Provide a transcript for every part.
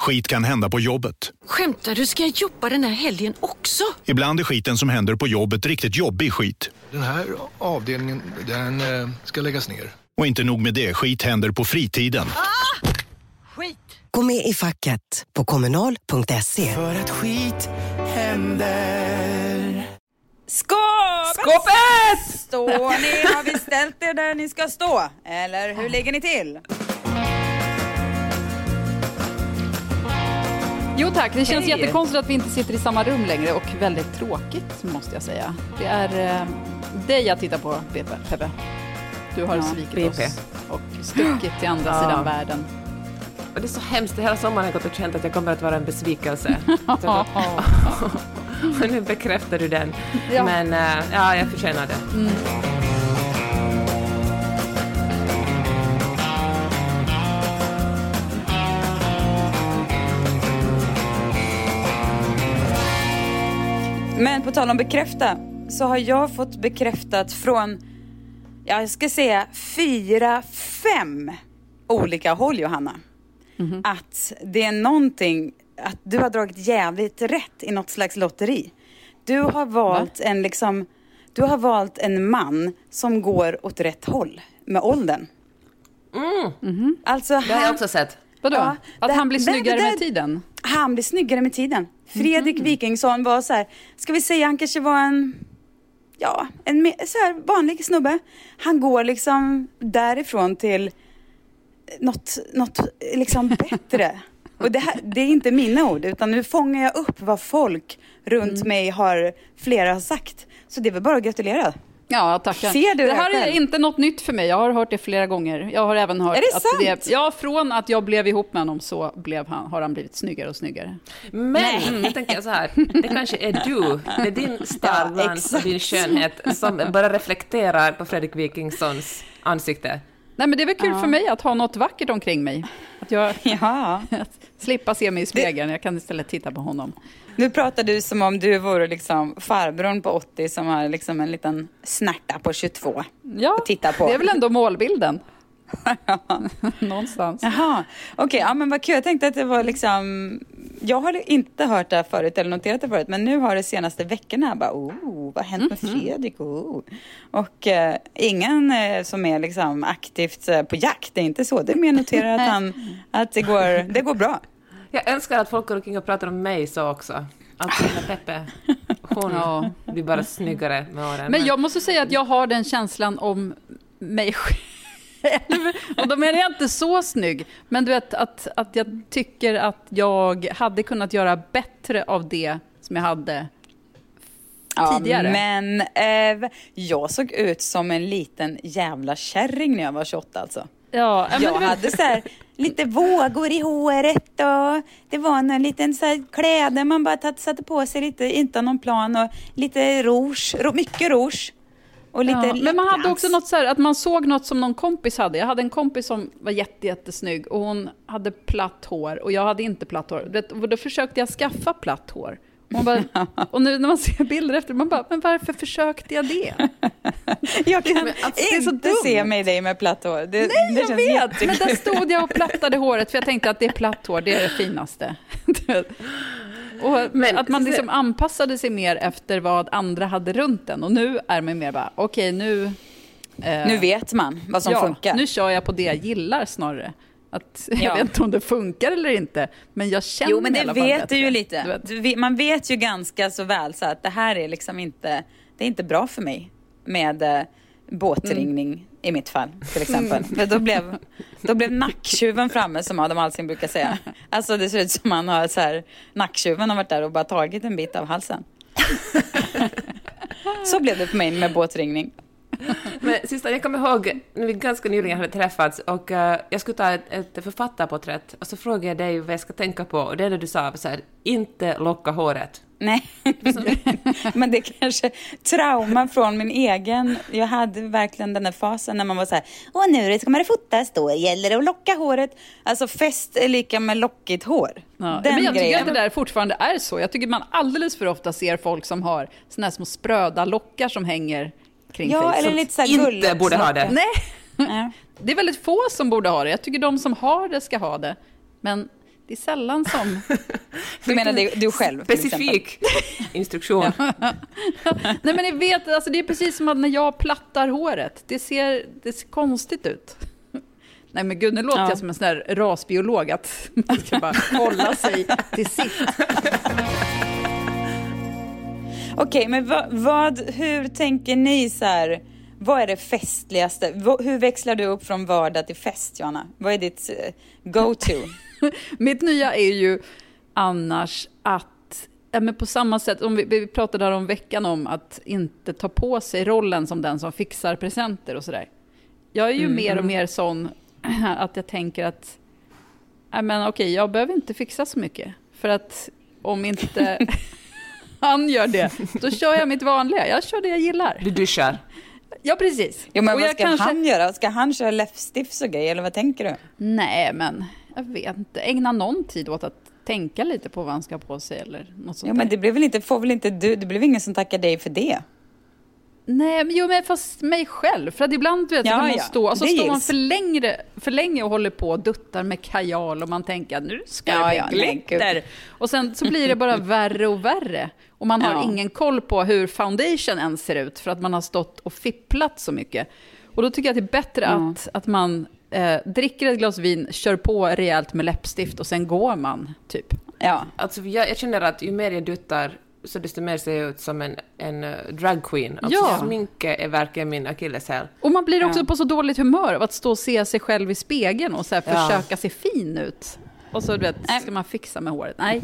Skit kan hända på jobbet. Skämtar du? Ska jag jobba den här helgen också? Ibland är skiten som händer på jobbet riktigt jobbig skit. Den här avdelningen, den eh, ska läggas ner. Och inte nog med det, skit händer på fritiden. Skit! Gå med i facket på kommunal.se. För att skit händer. Skåpet! Skåpet! Står ni? Har vi ställt er där ni ska stå? Eller hur ligger ni till? Jo tack, det känns Hej. jättekonstigt att vi inte sitter i samma rum längre och väldigt tråkigt måste jag säga. Det är eh, dig jag tittar på, Pepe. Pepe. Du har Ja, svikit BP. oss och stuckit till andra Ja. sidan världen. Och det är så hemskt, hela sommaren har jag gått och känt att jag kommer att vara en besvikelse. Och nu bekräftar du den. Ja. Men eh, ja, jag förtjänar det. Men på tal om bekräfta så har jag fått bekräftat från, jag ska säga fyra, fem olika håll Johanna. Att det är någonting, att du har dragit jävligt rätt i något slags lotteri. Du har valt en liksom, du har valt en man som går åt rätt håll med åldern. Alltså Det har jag också sett. Vadå? Ja, att det- han blir det- snyggare det- med tiden? han blir snyggare med tiden. Fredrik Wikingsson var så här, ska vi säga han kanske var en, ja, en så här vanlig snubbe. Han går liksom därifrån till något, något liksom bättre. Och det, här, det är inte mina ord, utan nu fångar jag upp vad folk runt mig har, flera har sagt. Så det är väl bara att gratulera. Ja, tackar. Ser du det här är själv? inte något nytt för mig. Jag har hört det flera gånger. Jag har även hört Är det att sant? det... Ja, från att jag blev ihop med honom så blev han, har han blivit snyggare och snyggare. Men tänker jag så här, det kanske är du, det är din starglans och exakt. din skönhet som bara reflekterar på Fredrik Wikingssons ansikte. Nej, men det är väl kul för mig att ha något vackert omkring mig. Att jag Ja. att slippa se mig i spegeln. Jag kan istället titta på honom. Nu pratar du som om du vore liksom farbrorn på 80 som har liksom en liten snärta på 22. Ja, att titta på. det är väl ändå målbilden. Någonstans. Jaha, okej, ja men vad kul. Jag tänkte att det var liksom, jag har inte hört det här förut eller noterat det förut, men nu har det senaste veckorna bara, oh, vad har hänt med Fredrik? Oh. Och eh, ingen eh, som är liksom aktivt eh, på jakt, det är inte så. Det är mer noterar att, han, att det, går, det går bra. Jag önskar att folk går omkring och pratar om mig så också. Att lilla Peppe, hon Ja. blir bara snyggare med åren. Men jag måste säga att jag har den känslan om mig själv. Och då menar jag inte så snygg, men du vet att, att jag tycker att jag hade kunnat göra bättre av det som jag hade tidigare. men eh, jag såg ut som en liten jävla kärring när jag var 28 alltså. Ja, men Jag vet- hade så här, lite vågor i håret och det var en liten så här kläder man bara tatt- satte på sig lite utan någon plan och lite rouge, ro, mycket rouge. Och lite Ja, men man hade också något så här, att man såg något som någon kompis hade. Jag hade en kompis som var jätte, jättesnygg och hon hade platt hår och jag hade inte platt hår. Och då försökte jag skaffa platt hår. Man bara, och nu när man ser bilder efter, man bara, men varför försökte jag det? Jag kan Men alltså, det är så inte dumt. se mig dig med platt hår. Det, Nej, det jag vet! jättekul. Men där stod jag och plattade håret för jag tänkte att det är platt hår, det är det finaste. Och Men- att man liksom anpassade sig mer efter vad andra hade runt en. Och nu är man mer bara, okej nu... eh, Nu vet man vad som ja, funkar. nu kör jag på det jag gillar snarare. Att, Jag Ja. vet inte om det funkar eller inte, men jag känner Jo, men det vet du ju Du lite. vet. Du vet- Man vet ju ganska så väl så att det här är liksom inte, det är inte bra för mig med eh, båtringning i mitt fall till exempel. För då blev, då blev nacktjuven framme som Adam Alsing brukar säga. Alltså det ser ut som man har så här, nacktjuven har varit där och bara tagit en bit av halsen. så blev det för mig med båtringning. Men sista, jag kommer ihåg när vi ganska nyligen hade träffats och eh, jag skulle ta ett, ett författarporträtt och så frågade jag dig vad jag ska tänka på och det är det du sa så här, inte locka håret. Nej, men det är kanske trauma från min egen. Jag hade verkligen den där fasen när man var så här, åh nu ska man fotas, då gäller det att locka håret. Alltså fest är lika med lockigt hår. Ja, Den men jag tycker grejen. att det där fortfarande är så. Jag tycker man alldeles för ofta ser folk som har såna här små spröda lockar som hänger kring Ja, eller lite så här Inte gulligt borde ha det. Nej, det är väldigt få som borde ha det. Jag tycker de som har det ska ha det. Men det är sällan som... Du menar du, du själv? Specifik instruktion. Nej men ni vet, alltså det är precis som att när jag plattar håret. Det ser, det ser konstigt ut. Nej men gud, nu låter Ja. jag som en sån där rasbiolog att man ska bara hålla sig till sitt. Okej, men vad, vad, hur tänker ni så här? Vad är det festligaste? Hur växlar du upp från vardag till fest, Johanna? Vad är ditt eh, go-to? Mitt nya är ju annars att, ja, men på samma sätt, om vi, vi pratade här om veckan om att inte ta på sig rollen som den som fixar presenter och sådär. Jag är ju mer och mer sån att jag tänker att, ja, men okej, jag behöver inte fixa så mycket. För att om inte han gör det, då kör jag mitt vanliga. Jag kör det jag gillar. Du duschar. Ja, precis. Jo, men Och vad ska han göra? Ska han köra läppstift och grejer, eller vad tänker du? Nej, men jag vet inte. Ägna någon tid åt att tänka lite på vad han ska ha på sig eller något sånt Ja, men det blir väl inte, får väl inte du, det blir väl ingen som tackar dig för det? Nej, men jo, men fast mig själv. För att ibland vet, Ja, kan man ja. stå, och så Det står man för länge, för länge och håller på och duttar med kajal och man tänker att nu ska Ja, det ja, glitter. Och sen så blir det bara värre och värre. Och man har Ja. ingen koll på hur foundation ens ser ut för att man har stått och fipplat så mycket. Och då tycker jag att det är bättre att, att man eh, dricker ett glas vin, kör på rejält med läppstift och sen går man, typ. Ja. Alltså, jag, jag känner att ju mer jag duttar så desto mer ser jag ut som en, en uh, drag queen. Alltså, Ja. sminket är verkligen min akilleshäl. Och man blir också Ja. på så dåligt humör av att stå och se sig själv i spegeln och så här Ja. försöka se fin ut. Och så du vet, ska man fixa med håret. Nej.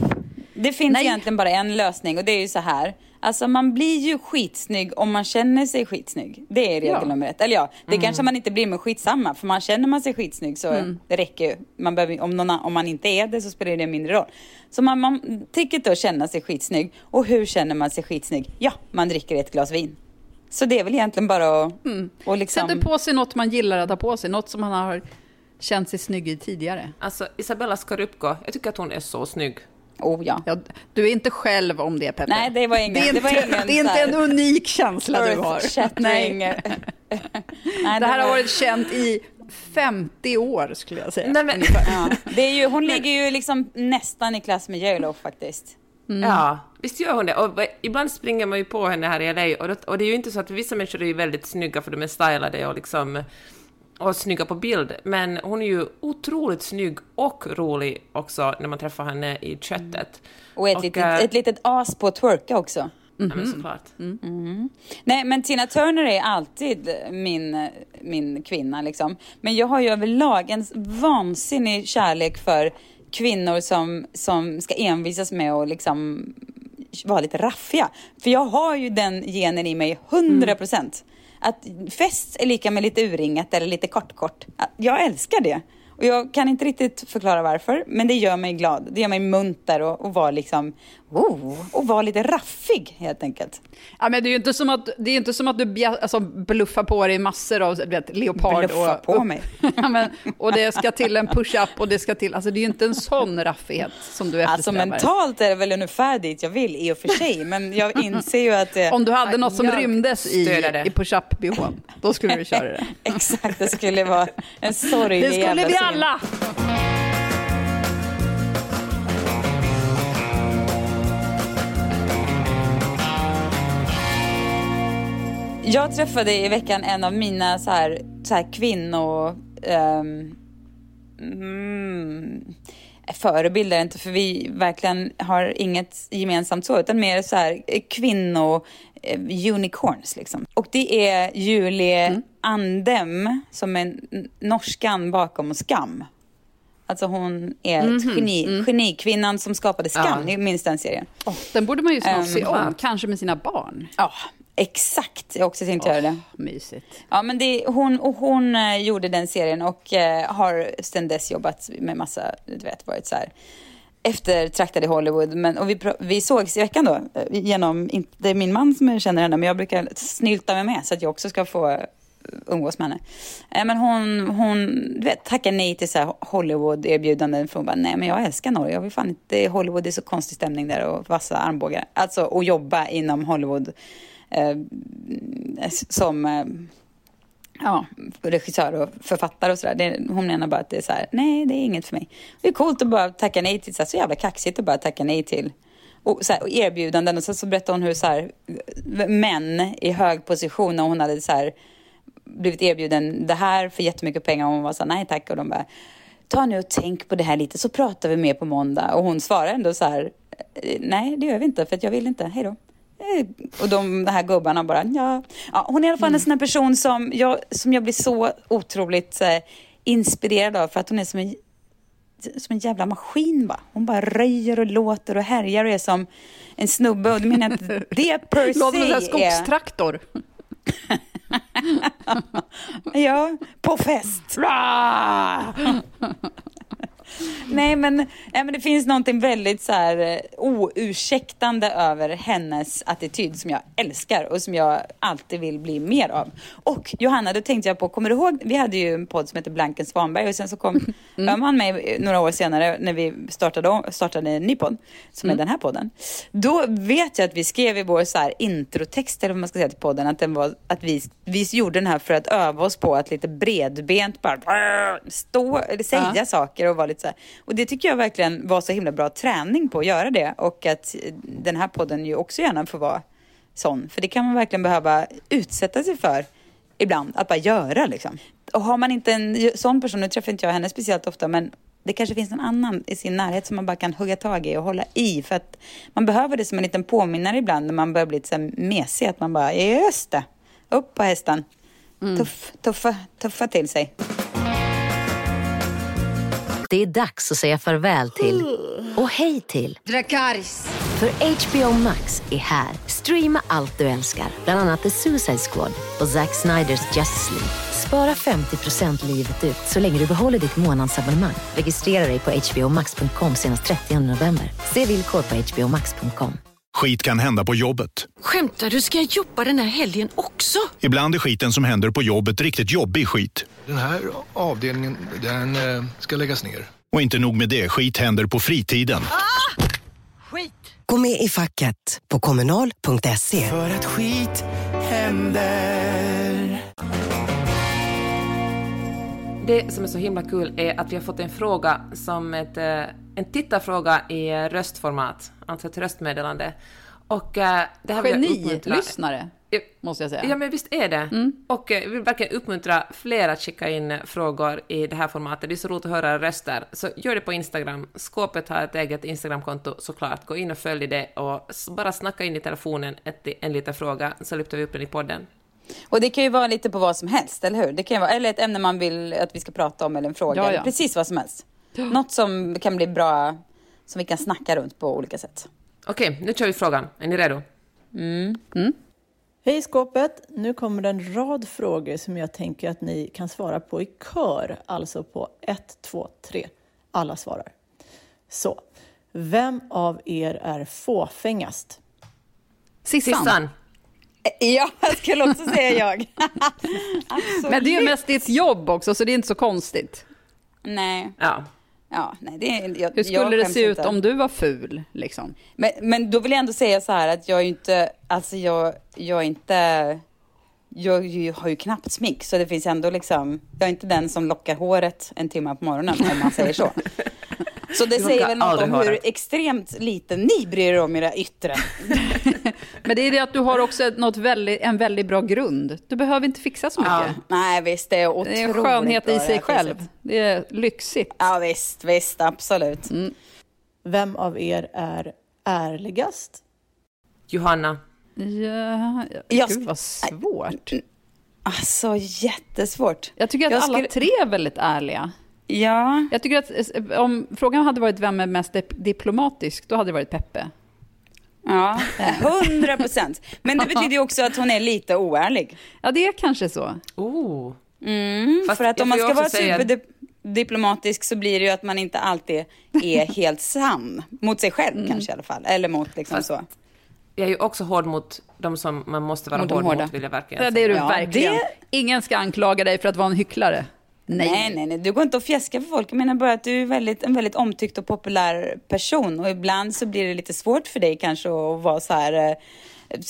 Det finns Nej. egentligen bara en lösning och det är ju så här. Alltså man blir ju skitsnygg om man känner sig skitsnygg. Det är regel Ja. nummer ett. Eller ja, det kanske man inte blir med skitsamma. För man känner man sig skitsnygg så det räcker ju. Man behöver, om, någon, om man inte är det så spelar det mindre roll. Så man, man tycker då känna sig skitsnygg. Och hur känner man sig skitsnygg? Ja, man dricker ett glas vin. Så det är väl egentligen bara att... Och liksom, Sätter på sig något man gillar att ha på sig, något som man har känt sig snygg i tidigare. Alltså, Isabella Scorupco, jag tycker att hon är så snygg. Oh ja. Ja, du är inte själv om det, Peppe. Nej, det var ingen... det är det var inte, ingen det är inte en unik känsla du har. Nej. Nej, Det här har var- varit känt i 50 år, skulle jag säga. Nej, men, Ja, det är ju, hon ligger ju liksom nästan i klass med J.Lo faktiskt. Ja, visst gör hon det. Och ibland springer man ju på henne här i LA och, det, och det är ju inte så att vissa människor är ju väldigt snygga för de är stylade och liksom och snygga på bild, men hon är ju otroligt snygg och rolig också när man träffar henne i köttet. Och ett, Och, litet, eh, ett litet as på att twerka också. Ja, Mhm. men såklart. Mm. Nej, men Tina Turner är alltid min, min kvinna liksom. Men jag har ju överlag en vansinnig kärlek för kvinnor som, som ska envisas med att liksom vara lite raffiga. För jag har ju den genen i mig 100 procent. Att fest är lika med lite urringat eller lite kortkort. kort. Jag älskar det. Och jag kan inte riktigt förklara varför, men det gör mig glad. Det gör mig munter och, och var liksom, oh, och vara lite raffig helt enkelt. Ja, men det är ju inte som att, det är inte som att du bja- alltså, bluffar på dig massor av vet, leopard. Bluffa och, på mig. ja, men, och det ska till en push-up och det ska till, alltså det är ju inte en sån raffighet som du Alltså eftersträvar. mentalt är det väl ungefär dit jag vill i och för sig, men jag inser ju att det... Om du hade något som rymdes i, i push-up-bhn, då skulle du köra det. Exakt, det skulle vara en sorglig Det skulle vi alla! Jag träffade i veckan en av mina så här, så här kvinno... ehm, mm, förebilder, inte för vi verkligen har inget gemensamt så, utan mer så här eh, kvinno eh, unicorns liksom. Och det är Julie Andem som är norskan bakom Skam. Alltså hon är ett geni, genikvinnan som skapade Skam, Ja. ni minns den serien? Den borde man ju snart Ehm, se om, kanske med sina barn. Ja, Exakt, jag har också tänkt göra det. Mysigt. Ja, men det, hon, och hon eh, gjorde den serien och eh, har sedan dess jobbat med massa, du vet, varit så här eftertraktad i Hollywood. Men, och vi, vi sågs i veckan då, eh, genom, det är min man som känner henne, men jag brukar snylta mig med så att jag också ska få eh, umgås med henne. Eh, men hon, hon du vet, tackar nej till så Hollywood-erbjudanden för hon bara, nej men jag älskar Norge, jag vill fan inte, Hollywood är så konstig stämning där och vassa armbågar. Alltså att jobba inom Hollywood Eh, eh, som eh, ja, regissör och författare och sådär. Hon menar bara att det är så här, nej det är inget för mig. Det är coolt att bara tacka nej till, så, här, så jävla kaxigt att bara tacka nej till och, så här, och erbjudanden. Och så, så berättade hon hur så här, män i hög position, och hon hade så här, blivit erbjuden det här för jättemycket pengar och hon var så här, nej tack. Och de bara, ta nu och tänk på det här lite så pratar vi mer på måndag. Och hon svarar ändå så här, eh, nej det gör vi inte för att jag vill inte, hej då. Eh, Och de, de här gubbarna bara, ja. ja hon är i alla fall en sån här person som jag, som jag blir så otroligt eh, inspirerad av för att hon är som en, som en jävla maskin bara. Hon bara röjer och låter och härjar och är som en snubbe och det menar att det per se Låter som en skogstraktor. Ja, på fest. Nej, men, nej, men det finns någonting väldigt så här eh, oursäktande över hennes attityd som jag älskar och som jag alltid vill bli mer av. Och Johanna, då tänkte jag på, kommer du ihåg, vi hade ju en podd som heter Blanken Svanberg och sen så kom mm. han med några år senare när vi startade, startade en ny podd som är den här podden. Då vet jag att vi skrev i vår så här introtext, eller vad man ska säga till podden, att, den var, att vi, vi gjorde den här för att öva oss på att lite bredbent bara stå, eller säga Ja. saker och vara lite så här. Och det tycker jag verkligen var så himla bra träning på att göra det och att den här podden ju också gärna får vara sån. För det kan man verkligen behöva utsätta sig för ibland, att bara göra liksom. Och har man inte en sån person, nu träffar inte jag henne speciellt ofta, men det kanske finns någon annan i sin närhet som man bara kan hugga tag i och hålla i. För att man behöver det som en liten påminnare ibland när man börjar bli lite så mesig. Att man bara, just det, upp på hästen. Tuff, tuffa, tuffa till sig. Det är dags att säga farväl till och hej till Dracarys. för HBO Max är här. Streama allt du älskar, bland annat The Suicide Squad och Zack Sniders Justice League. Spara 50% livet ut så länge du behåller ditt månadsabonnemang. Registrera dig på hbomax.com senast 30 november. Se villkor på hbomax.com. Skit kan hända på jobbet. Skämtar du? Ska jag jobba den här helgen också? Ibland är skiten som händer på jobbet riktigt jobbig skit. Den här avdelningen, den eh, ska läggas ner. Och inte nog med det, skit händer på fritiden. Skit! Gå med i facket på kommunal.se. För att skit händer. Det som är så himla kul är att vi har fått en fråga som ett, eh, en tittarfråga i röstformat, alltså ett röstmeddelande. Och eh, det här Geni-lyssnare, Ja, måste jag säga. Ja, men visst är det. Och eh, vi vill verkligen uppmuntra fler att skicka in eh, frågor i det här formatet. Det är så roligt att höra röster. Så gör det på Instagram. Skåpet har ett eget Instagramkonto såklart. Gå in och följ det och bara snacka in i telefonen ett, en liten fråga så lyfter vi upp den i podden. Och det kan ju vara lite på vad som helst, eller hur? Det kan ju vara, eller ett ämne man vill att vi ska prata om eller en fråga. Ja, ja. Precis vad som helst. Något som kan bli bra, som vi kan snacka runt på olika sätt. Okej, nu kör vi frågan. Är ni redo? Hej skåpet! Nu kommer en rad frågor som jag tänker att ni kan svara på i kör, alltså på 1, 2, 3. Alla svarar. Så, vem av er är fåfängast? Sissan. Sissan. Ja, jag skulle också säga jag. Men det är ju mest ditt jobb också, så det är inte så konstigt. Nej, Ja. Ja, nej, det jag, Hur skulle jag det se ut inte. om du var ful? Liksom? Men, men då vill jag ändå säga så här att jag är inte, alltså jag, jag är inte, jag ju- har ju knappt smink så det finns ändå liksom, jag är inte den som lockar håret en timme på morgonen om man säger så. Så det säger väl något om hur håret. extremt lite ni bryr er om era yttre. Men det är det att du har också något väldigt, en väldigt bra grund. Du behöver inte fixa så mycket. Ja, nej visst, det är otroligt Det är en skönhet i det sig själv. priset. Det är lyxigt. Ja visst, visst, absolut. Vem av er är ärligast? Johanna. Ja, Jag gud vad svårt. Alltså jättesvårt. Jag tycker att Jag alla skulle- tre är väldigt ärliga. Ja, Jag tycker att eh, om frågan hade varit vem är mest dip- diplomatisk, då hade det varit Peppe. Ja, hundra procent. Men det betyder ju också att hon är lite oärlig. Ja, det är kanske så. Oh. Mm, Fast för att om man ska vara säga- superdiplomatisk så blir det ju att man inte alltid är helt sann. Mot sig själv kanske i alla fall. Eller mot liksom Fast- så. Jag är ju också hård mot de som man måste vara Mot hård hårda. mot, vill jag verkligen Ja, det är du Ja, verkligen. det- Ingen ska anklaga dig för att vara en hycklare. Nej. Nej, nej, nej. Du går inte att fjäska för folk. Jag menar bara att du är väldigt, en väldigt omtyckt och populär person. Och ibland så blir det lite svårt för dig kanske att vara så här... eh,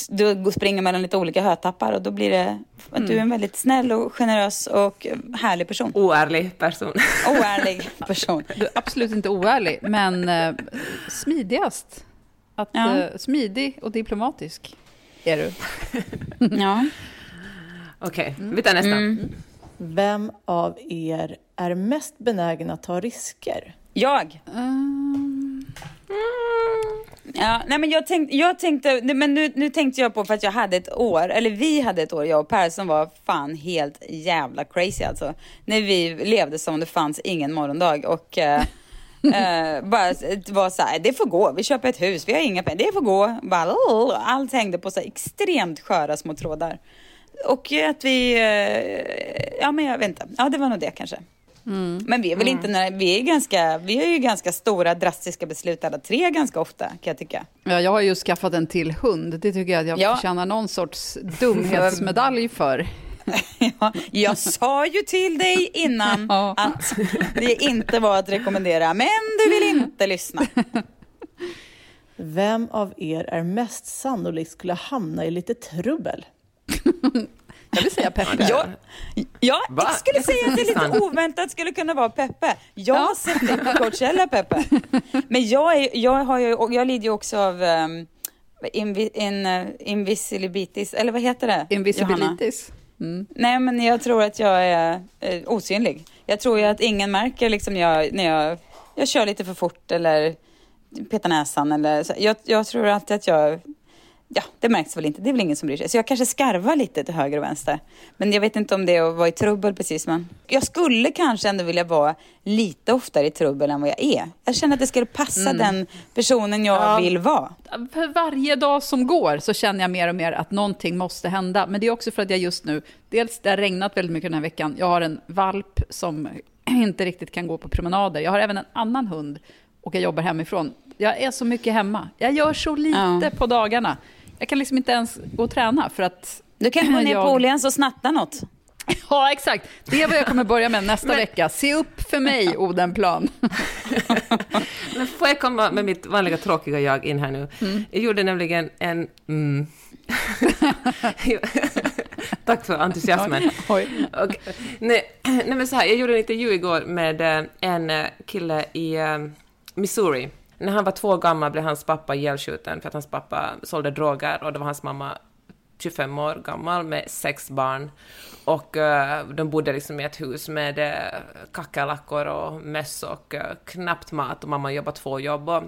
Du springer mellan lite olika hötappar och då blir det att du är en väldigt snäll och generös och härlig person. Oärlig person. Oärlig person. Du är absolut inte oärlig, men eh, smidigast. Att, Ja. eh, smidig och diplomatisk är du. Ja. Okej, vi tar nästa. Mm. Vem av er är mest benägen att ta risker? Jag. Mm. Ja, nej men jag tänkte, jag tänkte men nu, nu tänkte jag på för att jag hade ett år, eller vi hade ett år, jag och Per, som var fan helt jävla crazy alltså. När vi levde som det fanns ingen morgondag och eh, eh, bara var så här, det får gå, vi köper ett hus, vi har inga pengar, det får gå. Bara, allt hängde på så här extremt sköra små trådar. Och att vi, eh, ja men jag vet inte, ja det var nog det kanske. Men vi är väl inte, när, vi är ganska, vi har ju ganska stora drastiska beslut alla tre ganska ofta kan jag tycka. Ja, jag har ju skaffat en till hund. Det tycker jag att jag Ja. förtjänar någon sorts dumhetsmedalj för. Ja, jag sa ju till dig innan Ja. att det inte var att rekommendera, men du vill inte lyssna. Vem av er är mest sannolikt skulle hamna i lite trubbel? Jag vill säga Peppe. Jag, ja, jag skulle säga att det är lite oväntat skulle kunna vara Peppe. Jag har sett dig på Coachella, Peppe. Men jag, är, jag, har ju, jag lider ju också av um, invi, in, uh, invisibilitis, eller vad heter det? Invisibilitis. Mm. Nej, men jag tror att jag är eh, osynlig. Jag tror ju att ingen märker liksom jag, när jag, jag kör lite för fort eller petar näsan. Eller. Jag, jag tror alltid att jag... Ja, det märks väl inte. Det är väl ingen som bryr sig. Så jag kanske skarvar lite till höger och vänster. Men jag vet inte om det är att vara i trubbel precis. Men jag skulle kanske ändå vilja vara lite oftare i trubbel än vad jag är. Jag känner att det skulle passa den personen jag Ja. vill vara. För varje dag som går så känner jag mer och mer att någonting måste hända. Men det är också för att jag just nu, dels det har regnat väldigt mycket den här veckan. Jag har en valp som inte riktigt kan gå på promenader. Jag har även en annan hund och jag jobbar hemifrån. Jag är så mycket hemma. Jag gör så lite Ja. på dagarna. Jag kan liksom inte ens gå och träna för att... Du kan gå ner jag- på Åhléns och snatta något. Ja, exakt. Det är vad jag kommer börja med nästa vecka. Se upp för mig, Odenplan. Men får jag komma med mitt vanliga tråkiga jag in här nu? Jag gjorde nämligen en... Mm. Tack för entusiasmen. Oj. Och, nej, nej men så här, jag gjorde en intervju igår med eh, en eh, kille i eh, Missouri. När han var två år gammal blev hans pappa ihjälskjuten för att hans pappa sålde droger och det var hans mamma 25 år gammal med sex barn. Och uh, de bodde liksom i ett hus med eh, uh, kackerlackor och möss och uh, knappt mat och mamma jobbade två jobb. Och,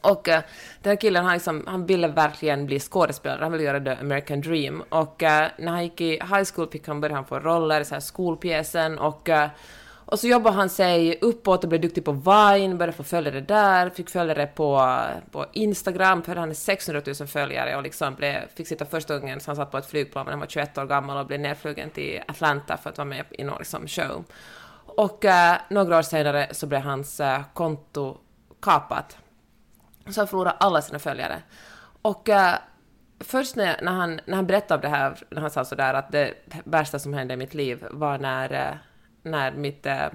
och uh, den här killen, han, liksom, han ville verkligen bli skådespelare, han ville göra the American dream. Och när han gick i high school fick han börja få roller i så här skolpjäsen och och så jobbade han sig uppåt och blev duktig på Vine, började få följare där, fick följare på, på Instagram, för han är 600 000 följare och liksom blev, fick sitta första gången så han satt på ett flygplan när han var 21 år gammal och blev nedflugen till Atlanta för att vara med i någon liksom, show. Och eh, några år senare så blev hans eh, konto kapat. Så han förlorade alla sina följare. Och eh, först när, när, han, när han berättade om det här, när han sa sådär att det värsta som hände i mitt liv var när, eh, när mitt, eh,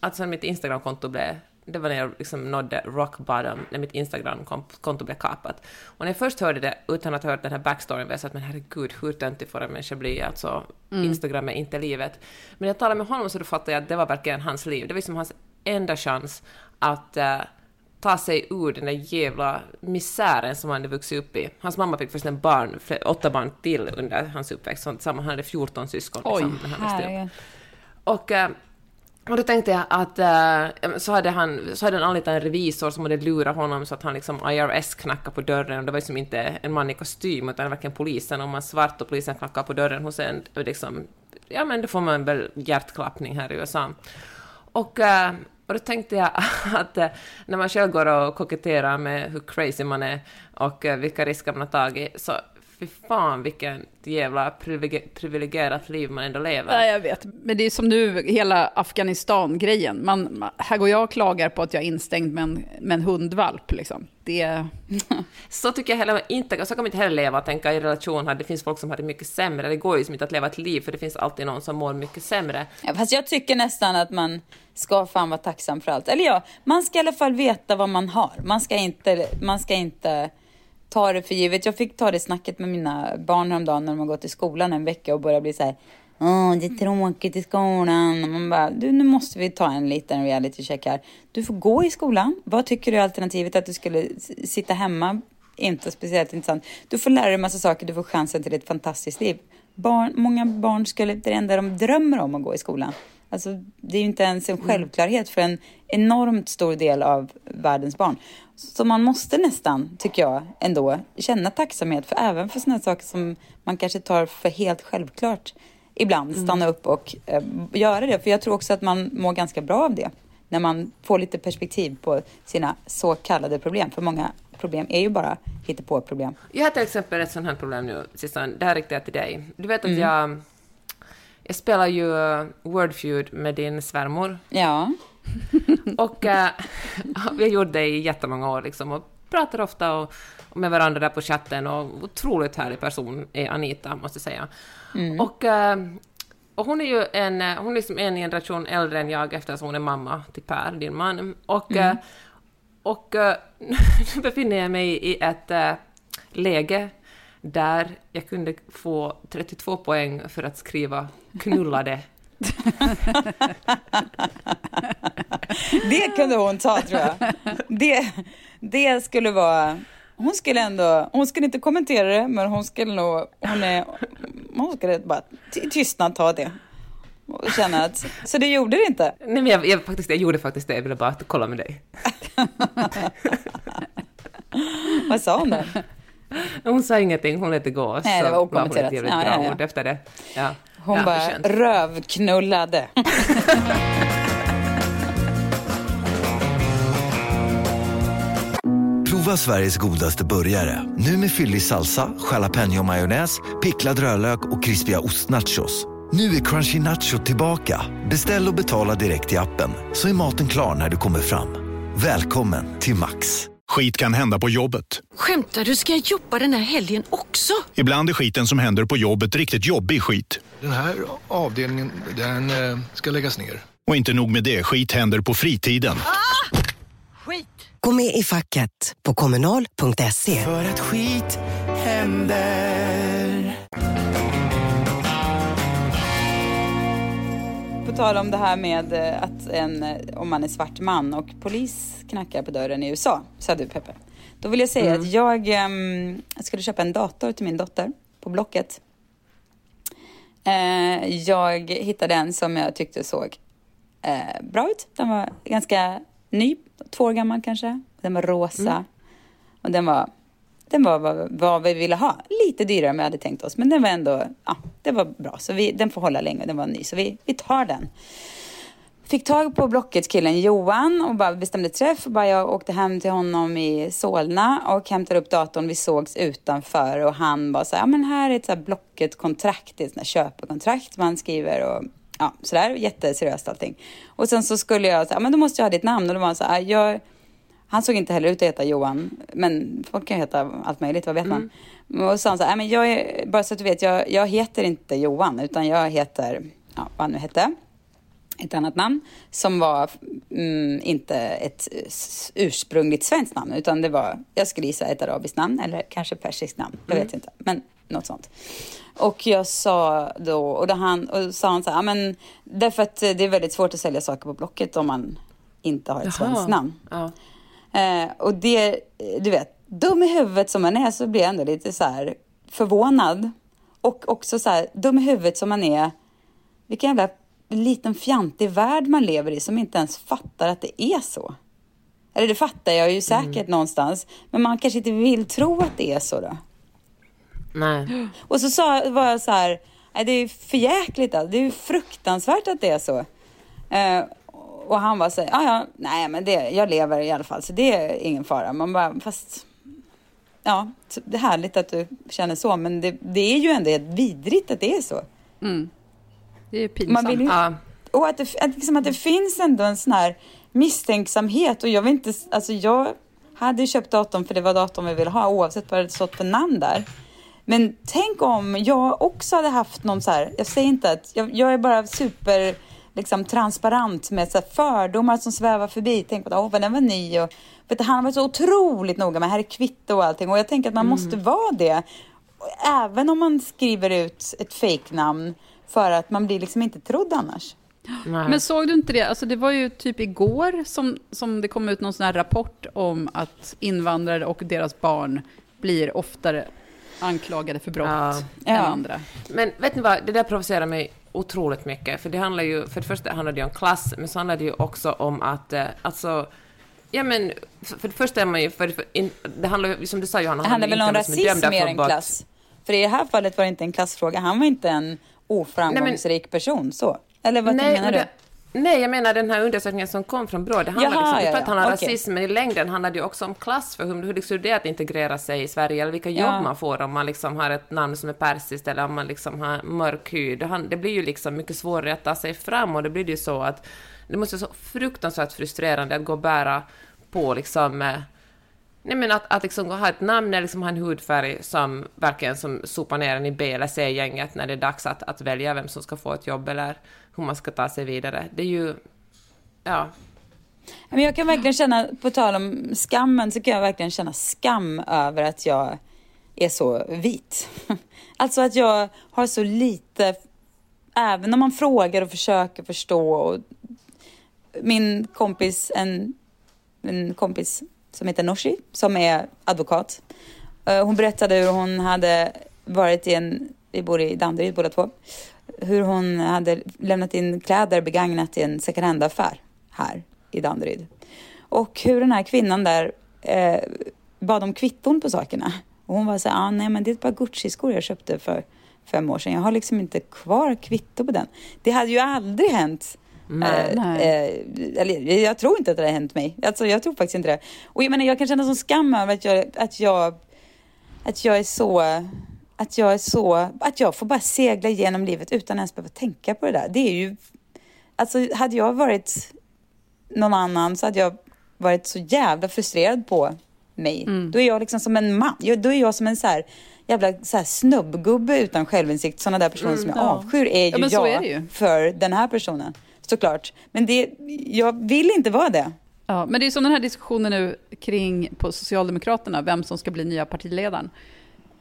alltså mitt Instagramkonto blev det var när jag liksom nådde rock bottom, när mitt Instagram-konto blev kapat. Och när jag först hörde det, utan att ha hört den här backstoryn, var jag så att men herregud, hur töntig får en människa bli? Alltså, Instagram är inte livet. Men jag talade med honom så då fattade jag att det var verkligen hans liv. Det var liksom hans enda chans att eh, ta sig ur den där jävla misären som han hade vuxit upp i. Hans mamma fick förresten barn, åtta barn till under hans uppväxt. Sånt samma, han hade 14 syskon. Oj, liksom, och, eh, och då tänkte jag att eh, så, hade han, så hade han anlitat en revisor som hade lurat honom så att han liksom IRS knackade på dörren och det var liksom inte en man i kostym utan verkligen polisen och man svart och polisen knackade på dörren hos en liksom, ja men då får man väl hjärtklappning här i USA. Och, eh, och då tänkte jag att när man själv går och koketterar med hur crazy man är och vilka risker man har tagit, så fy fan vilken jävla privilegie- privilegierat liv man ändå lever. Ja, jag vet. Men det är som nu, hela Afghanistan-grejen. Man, man- här går jag och klagar på att jag är instängd med en, med en hundvalp. Liksom. Det, Så tycker jag heller inte, så kan man inte heller leva och tänka i relation här, det finns folk som har det mycket sämre, det går ju som inte att leva ett liv för det finns alltid någon som mår mycket sämre. Ja, fast jag tycker nästan att man ska fan vara tacksam för allt. Eller ja, man ska i alla fall veta vad man har. Man ska inte, man ska inte ta det för givet. Jag fick ta det snacket med mina barn häromdagen när de har gått i skolan en vecka och börjar bli så här. Åh, det är tråkigt i skolan. Och man bara, du nu måste vi ta en liten reality check här. Du får gå i skolan. Vad tycker du är alternativet att du skulle sitta hemma? Inte speciellt intressant. Du får lära dig en massa saker, du får chansen till ett fantastiskt liv. Barn, många barn skulle, det enda de drömmer om att gå i skolan. Alltså, det är ju inte ens en självklarhet för en enormt stor del av världens barn. Så man måste nästan, tycker jag, ändå känna tacksamhet för även för sådana saker som man kanske tar för helt självklart ibland. Stanna upp och eh, göra det. För jag tror också att man mår ganska bra av det. När man får lite perspektiv på sina så kallade problem. För många problem är ju bara hittepå-problem. Jag har till exempel ett sånt här problem nu, Sissan, det här riktar jag till dig. Du vet att Mm. jag, jag spelar ju eh, Wordfeud med din svärmor. Ja. Och eh, vi har gjort det i jättemånga år liksom och pratar ofta och, och med varandra där på chatten och otroligt härlig person är Anita, måste jag säga. Mm. Och, eh, och hon är ju en, hon är liksom en generation äldre än jag eftersom hon är mamma till Per, din man. Och, Mm. och eh, nu befinner jag mig i ett läge där jag kunde få 32 poäng för att skriva knullade. Det kunde hon ta tror jag. Det, det skulle vara... Hon skulle ändå... Hon skulle inte kommentera det, men hon skulle nog... Hon, är, hon skulle bara ty- tystnad ta det. Och känna att... Så det gjorde det inte. Nej men jag, jag, faktiskt, jag gjorde faktiskt det, jag ville bara kolla med dig. Vad sa hon då? Hon sa ingenting, hon lät det gå. Nej, så det var okommenterat. jävligt Ja, bra ja, ja. ord efter det. Ja. Hon ja, bara rövknullade. Prova Sveriges godaste burgare. Nu med fyllig salsa, jalapeño-majonnäs, picklad rödlök och krispiga ostnachos. Nu är Crunchy Nacho tillbaka. Beställ och betala direkt i appen så är maten klar när du kommer fram. Välkommen till Max. Skit kan hända på jobbet. Skämtar du? Ska jag jobba den här helgen också? Ibland är skiten som händer på jobbet riktigt jobbig skit. Den här avdelningen, den eh, ska läggas ner. Och inte nog med det, skit händer på fritiden. Skit! Gå med i facket på kommunal.se. För att skit händer. På tal om det här med eh, att en, eh, om man är svart man och polis knackar på dörren i USA, sa du Peppe. Då vill jag säga att jag, jag skulle köpa en dator till min dotter på Blocket. Eh, jag hittade en som jag tyckte såg eh, bra ut. Den var ganska ny, två år gammal kanske. Den var rosa. Och den var, den var vad, vad vi ville ha. Lite dyrare än vi hade tänkt oss. Men den var ändå, ja, det var bra. Så vi, den får hålla länge. Den var ny. Så vi, vi tar den. Fick tag på Blocket-killen Johan och bara bestämde träff. Och bara jag åkte hem till honom i Solna och hämtade upp datorn. Vi sågs utanför och han bara så här, ja men här är ett så här Blocket-kontrakt, det är ett sånt här köpekontrakt man skriver och ja, sådär. Jätteseriöst allting. Och sen så skulle jag säga, ja men då måste jag ha ditt namn. Och då var han så här, jag, han såg inte heller ut att heta Johan, men folk kan heta allt möjligt, vad vet man? Och så sa han så här, "Nej, men jag är, bara så att du vet, jag, jag heter inte Johan, utan jag heter, ja, vad han nu hette, ett annat namn, som var mm, inte ett ursprungligt svenskt namn, utan det var, jag skulle gissa ett arabiskt namn, eller kanske persiskt namn, jag vet inte, men något sånt. Och jag sa då, och då han, och då sa han så här, "Ja, men därför att det är väldigt svårt att sälja saker på Blocket om man inte har ett Jaha. svenskt namn. Ja. Eh, och det, du vet, dum i huvudet som man är så blir jag ändå lite så här förvånad. Och också så här, dum i huvudet som man är, vilken jävla liten fjantig värld man lever i som inte ens fattar att det är så. Eller det fattar jag ju säkert någonstans, men man kanske inte vill tro att det är så då. Nej. Och så sa, var jag så här, nej det är för jäkligt alltså. det är ju fruktansvärt att det är så. Eh, och han var så här, ja ja, nej men det, jag lever i alla fall så det är ingen fara. Man bara, fast ja, det är härligt att du känner så men det, det är ju ändå vidrigt att det är så. Mm. Det är pinsamt. Man vill ju, Ja. och att det, att, liksom att det finns ändå en sån här misstänksamhet och jag vill inte, alltså jag hade ju köpt datorn för det var datorn vi ville ha oavsett vad det stått för namn där. Men tänk om jag också hade haft någon så här, jag säger inte att, jag, jag är bara super liksom transparent med så här fördomar som svävar förbi. Tänk på att vad den var ny och vet du, han har varit så otroligt noga med här är kvitto och allting och jag tänker att man måste vara det. Även om man skriver ut ett fejknamn för att man blir liksom inte trodd annars. Nej. Men såg du inte det? Alltså det var ju typ igår som, som det kom ut någon sån här rapport om att invandrare och deras barn blir oftare anklagade för brott Ja. än Ja. andra. Men vet ni vad, det där provocerar mig otroligt mycket. För det handlar ju, för det första handlar det om klass, men så handlar det ju också om att, eh, alltså, ja men, för det första är man ju, för, för, in, det handlar ju, som du sa Johanna, Det handlar väl om rasism mer än klass? För i det här fallet var det inte en klassfråga. Han var inte en oframgångsrik person så. Eller vad Nej, menar men du? det, nej, jag menar den här undersökningen som kom från Brå, det handlar Jaha, liksom, är ja, att ja, handlar om okej. rasism, men i längden handlar det ju också om klass, för hur, hur liksom det är att integrera sig i Sverige, eller vilka jobb Ja. man får om man liksom har ett namn som är persiskt, eller om man liksom har mörk hy. Det, han- det blir ju liksom mycket svårare att ta sig fram, och det blir ju så att det måste vara så fruktansvärt frustrerande att gå och bära på liksom eh, Nej men att, att liksom ha ett namn eller liksom ha en hudfärg som verkligen som sopar ner en i B eller C-gänget när det är dags att, att välja vem som ska få ett jobb eller hur man ska ta sig vidare. Det är ju... Ja. Men jag kan verkligen känna, på tal om skammen, så kan jag verkligen känna skam över att jag är så vit. Alltså att jag har så lite, även om man frågar och försöker förstå. Och min kompis, en, en kompis som heter Nooshi, som är advokat. Eh, hon berättade hur hon hade varit i en, vi bor i Danderyd båda två, hur hon hade lämnat in kläder begagnat i en second hand-affär här i Danderyd. Och hur den här kvinnan där eh, bad om kvitton på sakerna. Och hon var så här, ah, nej men det är ett par Gucci-skor jag köpte för fem år sedan. Jag har liksom inte kvar kvitto på den. Det hade ju aldrig hänt. Nej. Eh, eh, eller, jag tror inte att det har hänt mig. Alltså, jag tror faktiskt inte det. Och jag menar, jag kan känna som skam över att jag, att jag, att jag är så, att jag är så, att jag får bara segla igenom livet utan ens behöva tänka på det där. Det är ju, alltså hade jag varit någon annan så hade jag varit så jävla frustrerad på mig. Då är jag liksom som en man. Då är jag som en så här jävla så här snubbgubbe utan självinsikt. Sådana där personer som jag ja. avskyr är ju Ja, jag är ju. för den här personen. Såklart. Men det, jag vill inte vara det. Ja, men det är som den här diskussionen nu kring på Socialdemokraterna, vem som ska bli nya partiledaren.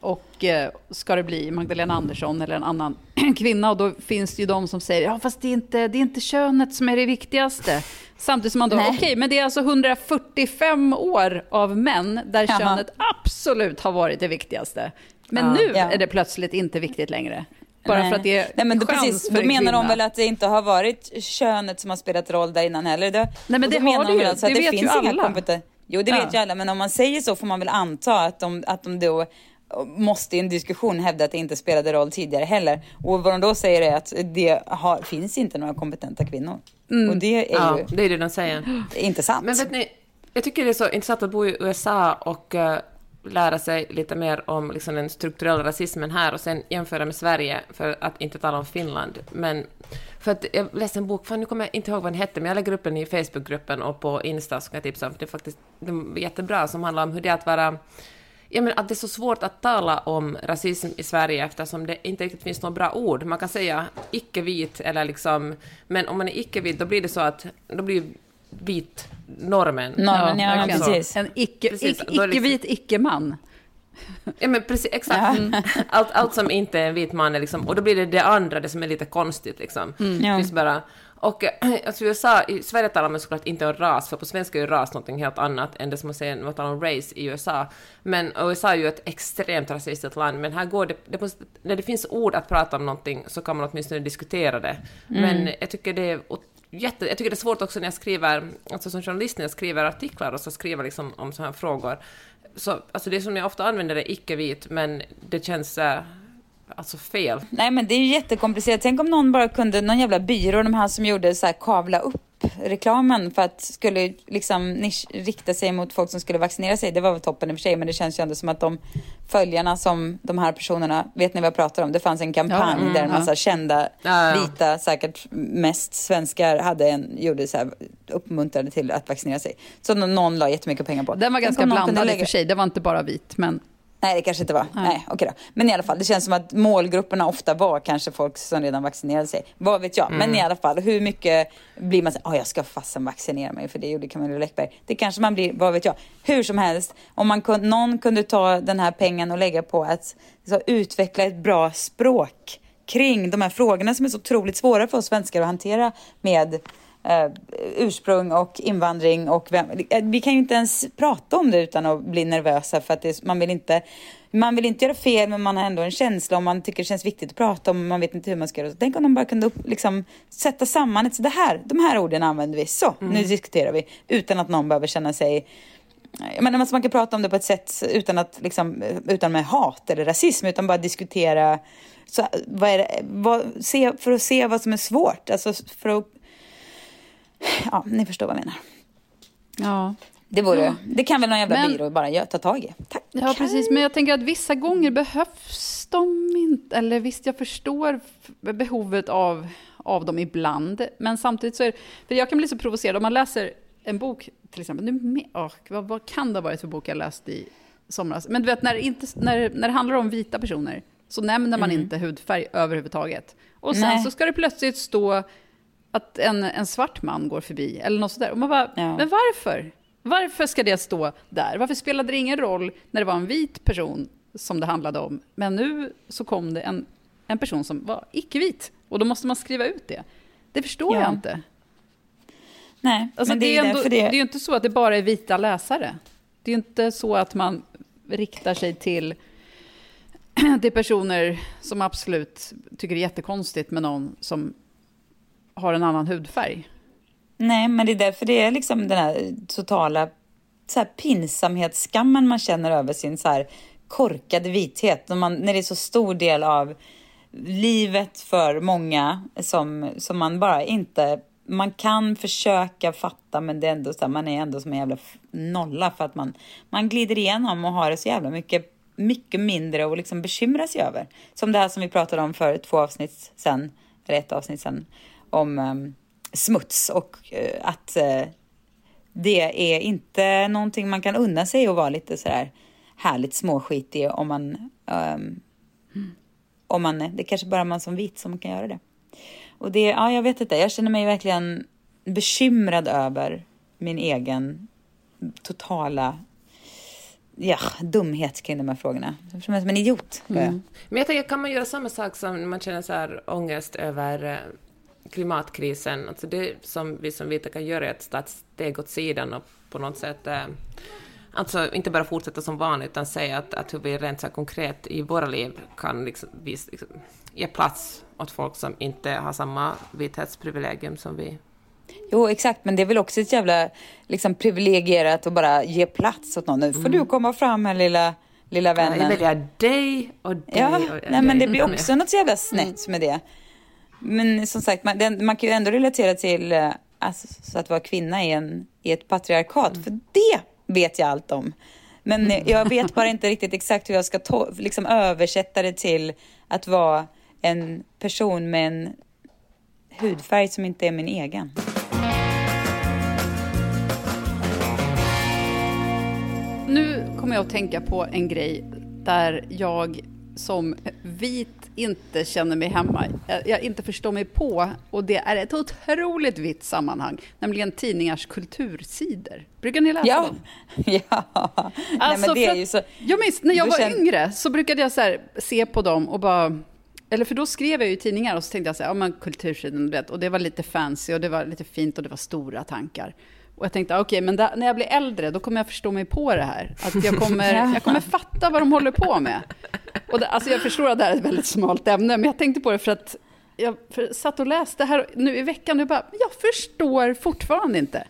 Och eh, ska det bli Magdalena Andersson eller en annan kvinna? Och då finns det ju de som säger, ja fast det är inte, det är inte könet som är det viktigaste. Samtidigt som man då, okej, men det är alltså 145 år av män där Jaha. könet absolut har varit det viktigaste. Men Ja. nu Ja. är det plötsligt inte viktigt längre. Bara Nej. för att det är Nej, men då, chans precis, för då en menar de väl att det inte har varit könet som har spelat roll där innan heller. Det, Nej, men det har menar det ju. alltså att Det det, vet ju finns inga alla. Jo, det Ja. vet ju alla, men om man säger så får man väl anta att de, att de då måste i en diskussion hävda att det inte spelade roll tidigare heller. Och vad de då säger är att det har, finns inte några kompetenta kvinnor. Och det är ja, ju det är det de säger. inte sant. Men vet ni, jag tycker det är så intressant att bo i USA och eh, lära sig lite mer om liksom, den strukturella rasismen här och sen jämföra med Sverige, för att inte tala om Finland. Men för att jag läste en bok, fan nu kommer jag inte ihåg vad den hette, men jag lägger upp den i Facebookgruppen och på Insta som jag tipsa om, för det är faktiskt den är jättebra, som handlar om hur det är att vara Ja, men att det är så svårt att tala om rasism i Sverige eftersom det inte riktigt finns några bra ord. Man kan säga icke-vit eller liksom... Men om man är icke-vit då blir det så att... Då blir vit normen. Normen, ja, verkligen. precis. En icke, Precis, icke, då är det liksom- icke-vit icke-man. Ja, men precis, exakt. Mm. Allt, allt som inte är en vit man är liksom... Och då blir det det andra, det som är lite konstigt liksom. Ja. Det finns bara... Och alltså USA, i Sverige talar man såklart inte om ras, för på svenska är ju ras någonting helt annat än det som man säger när man talar om race i USA. Men USA är ju ett extremt rasistiskt land, men här går det, det måste, när det finns ord att prata om någonting så kan man åtminstone diskutera det. Men jag tycker det är Jätte, jag tycker det är svårt också när jag skriver, alltså som journalist när jag skriver artiklar och så skriver liksom om sådana här frågor. Så, alltså det som jag ofta använder är icke-vit, men det känns eh, alltså fel. Nej men det är ju jättekomplicerat. Tänk om någon bara kunde, någon jävla byrå, de här som gjorde så här kavla upp appreklamen för att skulle liksom nisch, rikta sig mot folk som skulle vaccinera sig. Det var väl toppen i och för sig, men det känns ju ändå som att de följarna som de här personerna, vet ni vad jag pratar om? Det fanns en kampanj Ja, mm, där en ja. massa kända Ja, ja. vita, säkert mest svenskar, hade en, gjorde så här, uppmuntrade till att vaccinera sig. Så någon, la jättemycket pengar på. Den var ganska blandad i och för sig. Det var inte bara vit, men Nej, det kanske inte var. Nej, okej då. Men i alla fall, det känns som att målgrupperna ofta var kanske folk som redan vaccinerade sig. Vad vet jag? Men i alla fall, hur mycket blir man så "Åh, jag ska fasen vaccinera mig för det gjorde Camilla Läckberg. Det kanske man blir, vad vet jag? Hur som helst, om man kun, någon kunde ta den här pengen och lägga på att så, utveckla ett bra språk kring de här frågorna som är så otroligt svåra för oss svenskar att hantera med eh, ursprung och invandring och vem, eh, vi kan ju inte ens prata om det utan att bli nervösa för att det, man vill inte man vill inte göra fel men man har ändå en känsla om man tycker det känns viktigt att prata om man vet inte hur man ska göra. Så Tänk om de bara kunde upp, liksom, sätta samman ett, så det här, de här orden använder vi, så nu diskuterar vi utan att någon behöver känna sig jag menar, alltså man kan prata om det på ett sätt utan, att, liksom, utan med hat eller rasism, utan bara diskutera så, vad är det, vad, se, för att se vad som är svårt. Alltså för att... Ja, ni förstår vad jag menar. ja. Det, vore, Ja. det kan väl någon jävla Men- byrå bara ta tag i. Tack. Ja, precis. Men jag tänker att vissa gånger behövs de inte. Eller visst, jag förstår behovet av, av dem ibland. Men samtidigt så är För jag kan bli så provocerad om man läser en bok, till exempel. Nu, åh, vad, vad kan det ha varit för bok jag läst i somras? Men du vet, när det, inte, när, när det handlar om vita personer så nämner man inte hudfärg överhuvudtaget. Och sen Nej. så ska det plötsligt stå att en, en svart man går förbi, eller något sådär. Och man bara, Ja. men varför? Varför ska det stå där? Varför spelade det ingen roll när det var en vit person som det handlade om? Men nu så kom det en, en person som var icke-vit. Och då måste man skriva ut det. Det förstår Ja. jag inte. Nej, Alltså, men det, är ju ändå, därför det... är ju inte så att det bara är vita läsare. Det är ju inte så att man riktar sig till, till personer som absolut tycker det är jättekonstigt med någon som har en annan hudfärg. Nej, men det är därför det är liksom den här totala så här pinsamhetsskammen man känner över sin så här korkade vithet. När, man, när det är så stor del av livet för många som, som man bara inte... Man kan försöka fatta men det är ändå så här, man är ändå som en jävla nolla för att man, man glider igenom och har det så jävla mycket, mycket mindre att liksom bekymra sig över. Som det här som vi pratade om för två avsnitt sen, eller ett avsnitt sen, om ehm, smuts och eh, att eh, det är inte någonting man kan unna sig att vara lite sådär härligt småskitig om man, ehm, om man, det är kanske bara man som vit som kan göra det. Och det, ja jag vet inte, jag känner mig verkligen bekymrad över min egen totala ja, dumhet kring de här frågorna. Jag känner mig som en idiot. Mm. Men jag tänker, kan man göra samma sak som när man känner så här ångest över eh, klimatkrisen? Alltså det som vi som vita kan göra är att ta ett steg åt sidan och på något sätt eh, Alltså inte bara fortsätta som vanligt, utan säga att, att hur vi rent så konkret i våra liv kan liksom, vis, liksom, ge plats åt folk som inte har samma vithetsprivilegium som vi. Jo, exakt, men det är väl också ett jävla liksom, privilegierat att bara ge plats åt någon. Nu får du komma fram här lilla, lilla vännen. Jag väljer dig och dig Ja, och nej, men det blir dig. också något så jävla snett med det. Men som sagt, man, den, man kan ju ändå relatera till eh, alltså, så att vara kvinna i, en, i ett patriarkat, för det vet jag allt om. Men eh, jag vet bara inte riktigt exakt hur jag ska liksom översätta det till att vara en person med en hudfärg som inte är min egen. Nu kommer jag att tänka på en grej där jag som vit inte känner mig hemma. Jag, inte förstår mig på, och det är ett otroligt vitt sammanhang, nämligen tidningars kultursidor. Brukar ni läsa Ja, dem? ja. Nej, Alltså, men är ju att- så... Jag minns när jag var känner- yngre så brukade jag så här, se på dem och bara... Eller för då skrev jag ju tidningar och så tänkte jag så här, ja men kultursidan, du vet, och det var lite fancy och det var lite fint och det var stora tankar. Och jag tänkte, okej, men där, när jag blir äldre, då kommer jag förstå mig på det här. Att jag kommer, Ja. jag kommer fatta vad de håller på med. Och det, alltså jag förstår att det här är ett väldigt smalt ämne, men jag tänkte på det för att jag för, satt och läste här nu i veckan och bara, jag förstår fortfarande inte.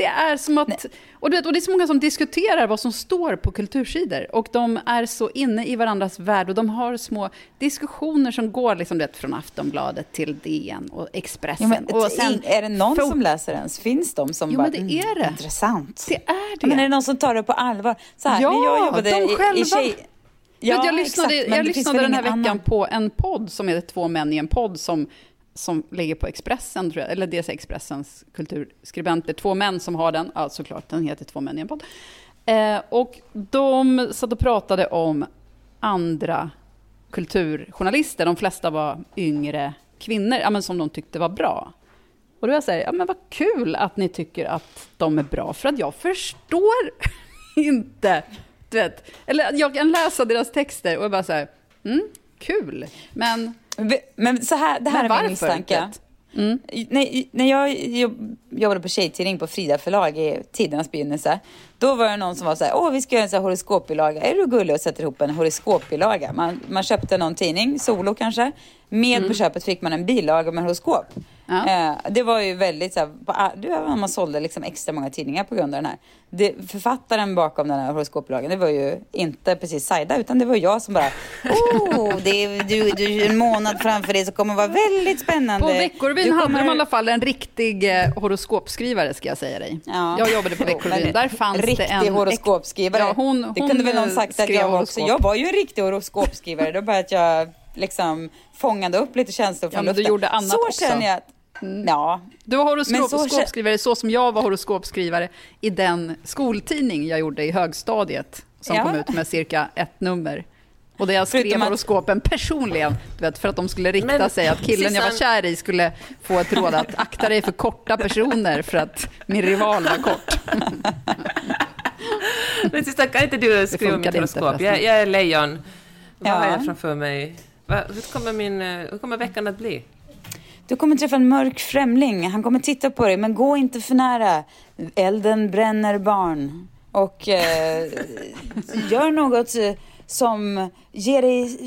Det är som att... Och, du vet, och det är så många som diskuterar vad som står på kultursidor. Och de är så inne i varandras värld och de har små diskussioner som går liksom, det, från Aftonbladet till DN och Expressen. Ja, och sen, är det någon som läser ens? Finns de som Jo, bara... men det är det. Mm, intressant. Det är det. Men är det någon som tar det på allvar? Så här, Ja, när jag jobbade de själva. i tjej... Ja, jag lyssnade, exakt, jag lyssnade den här veckan annan. på en podd som heter Två män i en podd som, som ligger på Expressen, tror jag, eller dels Expressens kulturskribenter. Två män som har den, ja såklart, den heter Två män i en podd. Eh, och de satt och pratade om andra kulturjournalister, de flesta var yngre kvinnor, ja, men som de tyckte var bra. Och då var jag så här, ja men vad kul att ni tycker att de är bra, för att jag förstår inte, du vet. Eller jag kan läsa deras texter och jag bara så här, mm, kul, men... Men så här, det här Men är min misstanke. Mm. När, när jag jobb, jobbade på tjejtidning på Frida förlag i tidernas begynnelse, då var det någon som var så här, åh vi ska göra en så här horoskopbilaga, är du gullig och sätter ihop en horoskopbilaga? Man, man köpte någon tidning, Solo kanske, med Mm. på köpet fick man en bilaga med horoskop. Eh, det var ju väldigt så här, du, man sålde liksom extra många tidningar på grund av den här. Det, författaren bakom den här horoskopbilagan, det var ju inte precis Saida, utan det var jag som bara, oh, det är, du, du, en månad framför dig så kommer vara väldigt spännande. På Veckorevyn Du hade kommer- de i alla fall en riktig eh, horoskopskrivare, ska jag säga dig. Ja. Jag jobbade på Veckorevyn, där fanns det riktig en... horoskopskrivare. Ja, hon, det hon kunde väl någon eh, sagt att jag var också. Jag var ju en riktig horoskopskrivare. Det var bara att jag liksom fångade upp lite känslor Ja, från men du gjorde annat så också. Känner jag att, ja. Du var Men så- horoskopskrivare så som jag var horoskopskrivare i den skoltidning jag gjorde i högstadiet, som Ja. kom ut med cirka ett nummer. Och där jag skrev Förutom att- horoskopen personligen, du vet, för att de skulle rikta Men, sig, att killen jag var kär i skulle få ett råd att akta dig för korta personer för att min rival var kort. Men sista, kan inte du skriva mitt horoskop? Jag, jag är lejon. Vad Ja. har jag framför mig? Hur, kommer min, eh, hur kommer veckan att bli? Du kommer träffa en mörk främling. Han kommer titta på dig, men gå inte för nära. Elden bränner barn. Och eh, gör något eh, som ger dig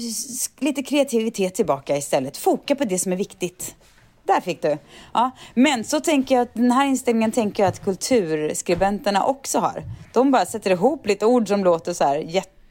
lite kreativitet tillbaka istället. Foka på det som är viktigt. Där fick du. Ja, men så tänker jag att den här inställningen tänker jag att kulturskribenterna också har. De bara sätter ihop lite ord som låter så här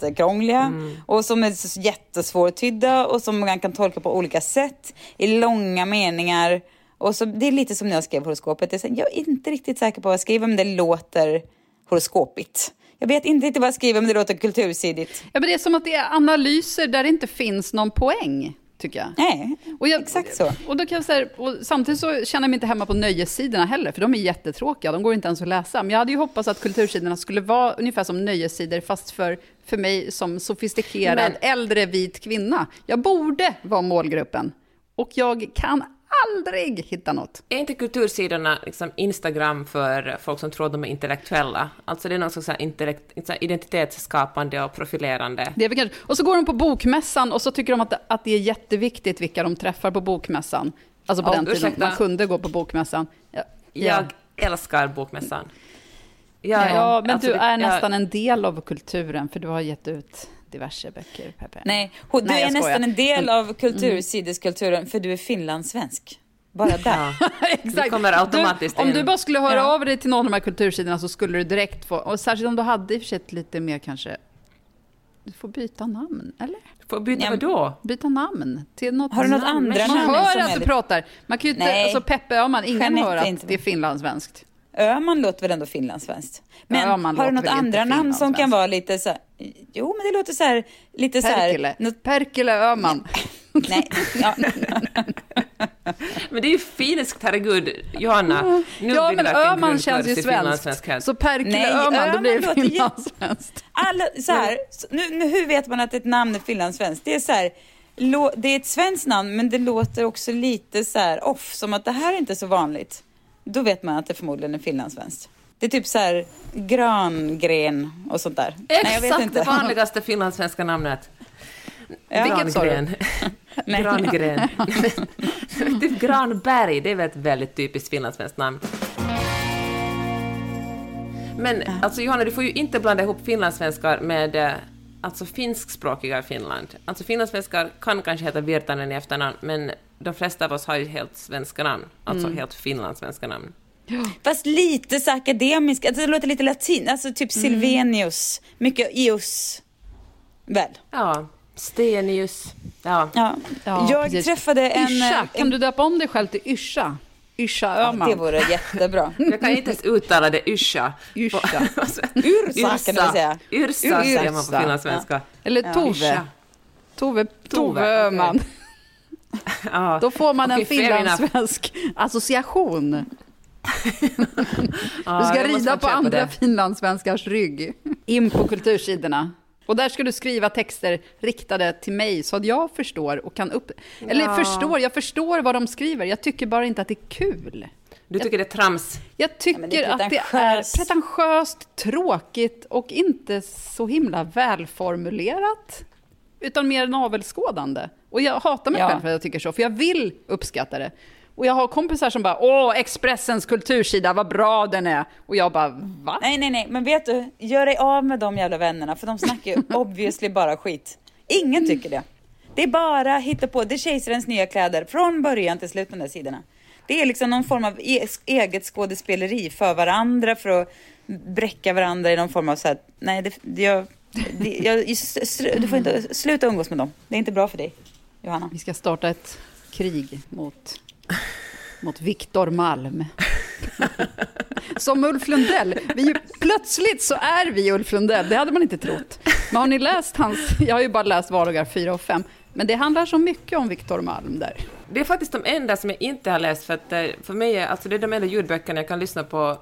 jättekrångliga och som är jättesvårtydda och som man kan tolka på olika sätt i långa meningar. Och så, det är lite som när jag skrev horoskopet. Jag är inte riktigt säker på vad jag skriver, men det låter horoskopigt. Jag vet inte riktigt vad jag skriver, men det låter kultursidigt. Ja, men det är som att det är analyser där det inte finns någon poäng, tycker jag. Nej, och jag, exakt så. Och, då kan jag säga, samtidigt så känner jag mig inte hemma på nöjessidorna heller, för de är jättetråkiga, de går inte ens att läsa. Men jag hade ju hoppats att kultursidorna skulle vara ungefär som nöjessidor, fast för, för mig som sofistikerad Men- äldre vit kvinna. Jag borde vara målgruppen. Och jag kan aldrig hitta något. Är inte kultursidorna liksom Instagram för folk som tror att de är intellektuella? Alltså det är något slags identitetsskapande och profilerande. Det är kanske, och så går de på bokmässan och så tycker de att, att det är jätteviktigt vilka de träffar på bokmässan. Alltså på Ja, den tiden ursäkta. man kunde gå på bokmässan. Ja, Jag älskar bokmässan. Ja, Jag- men alltså du är nästan en del av kulturen, för du har gett ut diverse böcker, Peppe. Nej, du Nej, är skojar. nästan en del av kultursideskulturen för du är finlandssvensk. Bara där. Det kommer automatiskt du, Om du bara skulle höra Ja. av dig till någon av de här kultursidorna så skulle du direkt få, och särskilt om du hade i och för sig lite mer kanske, du får byta namn, eller? Får byta Ja, vadå? Byta namn till något Har du något namn. andra Man namn hör som att du pratar. Man kan ju inte, Nej. alltså Peppe Öhman, ingen Jeanette hör att inte- det är finlandssvenskt. Öhman låter väl ändå finlandssvenskt? Men Öhman har du något andra namn som kan vara lite så här, Jo, men det låter så här, lite så här... Perkele. något- Perkele Öhman. Nej, ja. Men det är ju finskt, herregud. Johanna, nu ja, blir men Öhman känns ju svenskt. Så Perkele Nej, Öhman, då blir det finlandssvenskt. Alla, så här, så nu, nu, hur vet man att ett namn är finlandssvenskt? Det är så här, det är ett svenskt namn, men det låter också lite så här off, som att det här är inte så vanligt. Då vet man att det förmodligen är finlandssvenskt. Det är typ så här grangren och sånt där. Nej, jag vet Exakt inte. det vanligaste finlandssvenska namnet. Ja. Grangren. Grangren. typ Granberg, det är väl ett väldigt typiskt finlandssvenskt namn. Men alltså Johanna, du får ju inte blanda ihop finlandssvenskar med eh, alltså finskspråkiga i Finland. Alltså finlandssvenskar kan kanske heta Virtanen i efternamn, men de flesta av oss har ju helt svenska namn, alltså helt finlandssvenska namn. Fast lite så akademisk, alltså det låter lite latin, alltså typ Mm. Silvenius, mycket ius. Väl? Ja, Stenius. Ja. Ja. Ja, jag precis. träffade en... Yrsa, kan du döpa om dig själv till Yrsa? Yrsa Öhman. det vore jättebra. Jag kan inte ens uttala det, yrsa. Yrsa. Ursa kan du säga. Yrsa säger man på Yrsa. finlandssvenska. Eller Ja. Tove. Yrsa. Tove, Tove Tove, Öhman. Ja. Då får man en fair enough. finlandssvensk association. Ja, Du ska jag rida på andra det. finlandssvenskars rygg. In på kultursidorna. Och där ska du skriva texter riktade till mig så att jag förstår och kan upp... Eller Ja. förstår, jag förstår vad de skriver. Jag tycker bara inte att det är kul. Du tycker det är trams? Jag tycker men det att det är pretentiöst, tråkigt och inte så himla välformulerat. Utan mer navelskådande. Och jag hatar mig Ja. själv för att jag tycker så, för jag vill uppskatta det. Och jag har kompisar som bara “Åh, Expressens kultursida, vad bra den är!” Och jag bara “Va?” Nej, nej, nej, men vet du, gör dig av med de jävla vännerna för de snackar ju obviously bara skit. Ingen tycker det. Det är bara hitta på. Det är kejsarens nya kläder från början till slut, de där sidorna. Det är liksom någon form av e- eget skådespeleri för varandra, för att bräcka varandra i någon form av så här, nej, det, jag, det, jag, du får inte sluta umgås med dem. Det är inte bra för dig, Johanna. Vi ska starta ett krig mot, mot Viktor Malm. Som Ulf Lundell. Vi, plötsligt så är vi Ulf Lundell, det hade man inte trott. Men har ni läst hans, jag har ju bara läst vardagar 4 och 5, men det handlar så mycket om Viktor Malm där. Det är faktiskt de enda som jag inte har läst, för att eh, för mig är alltså det är de enda ljudböckerna jag kan lyssna på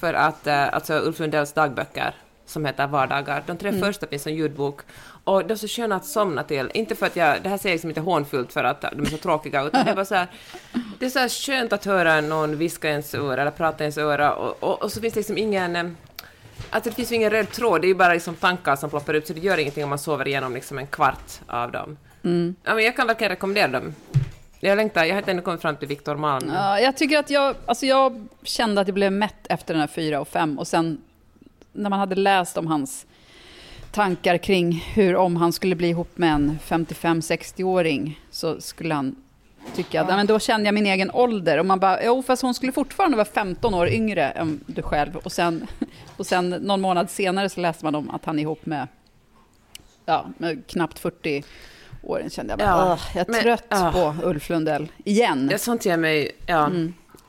för att, eh, alltså Ulf Lundells dagböcker, som heter Vardagar. De tre Mm. första finns som ljudbok. Och de är så sköna att somna till. Inte för att jag, det här säger jag liksom inte hånfullt för att de är så tråkiga, utan det är bara så här, det är så här skönt att höra någon viska i ens öra eller prata i ens öra och, och, och så finns det liksom ingen eh, Alltså det finns ju ingen röd tråd, det är ju bara liksom tankar som ploppar upp, så det gör ingenting om man sover igenom liksom en kvart av dem. Mm. Ja, men jag kan verkligen rekommendera dem. Jag längtar, jag har inte ännu kommit fram till Viktor Malm. Ja, jag tycker att jag, alltså jag kände att jag blev mätt efter den här 4 och 5 och sen när man hade läst om hans tankar kring hur om han skulle bli ihop med en 55-60-åring så skulle han tycka att, ja. men då kände jag min egen ålder och man bara, jo fast hon skulle fortfarande vara 15 år yngre än du själv och sen, och sen någon månad senare så läste man om att han är ihop med, ja, med knappt 40 år. kände jag bara, Ja, "Åh, jag är men- trött ja. på Ulf Lundell, igen. Ja, sånt ger mig... Ja.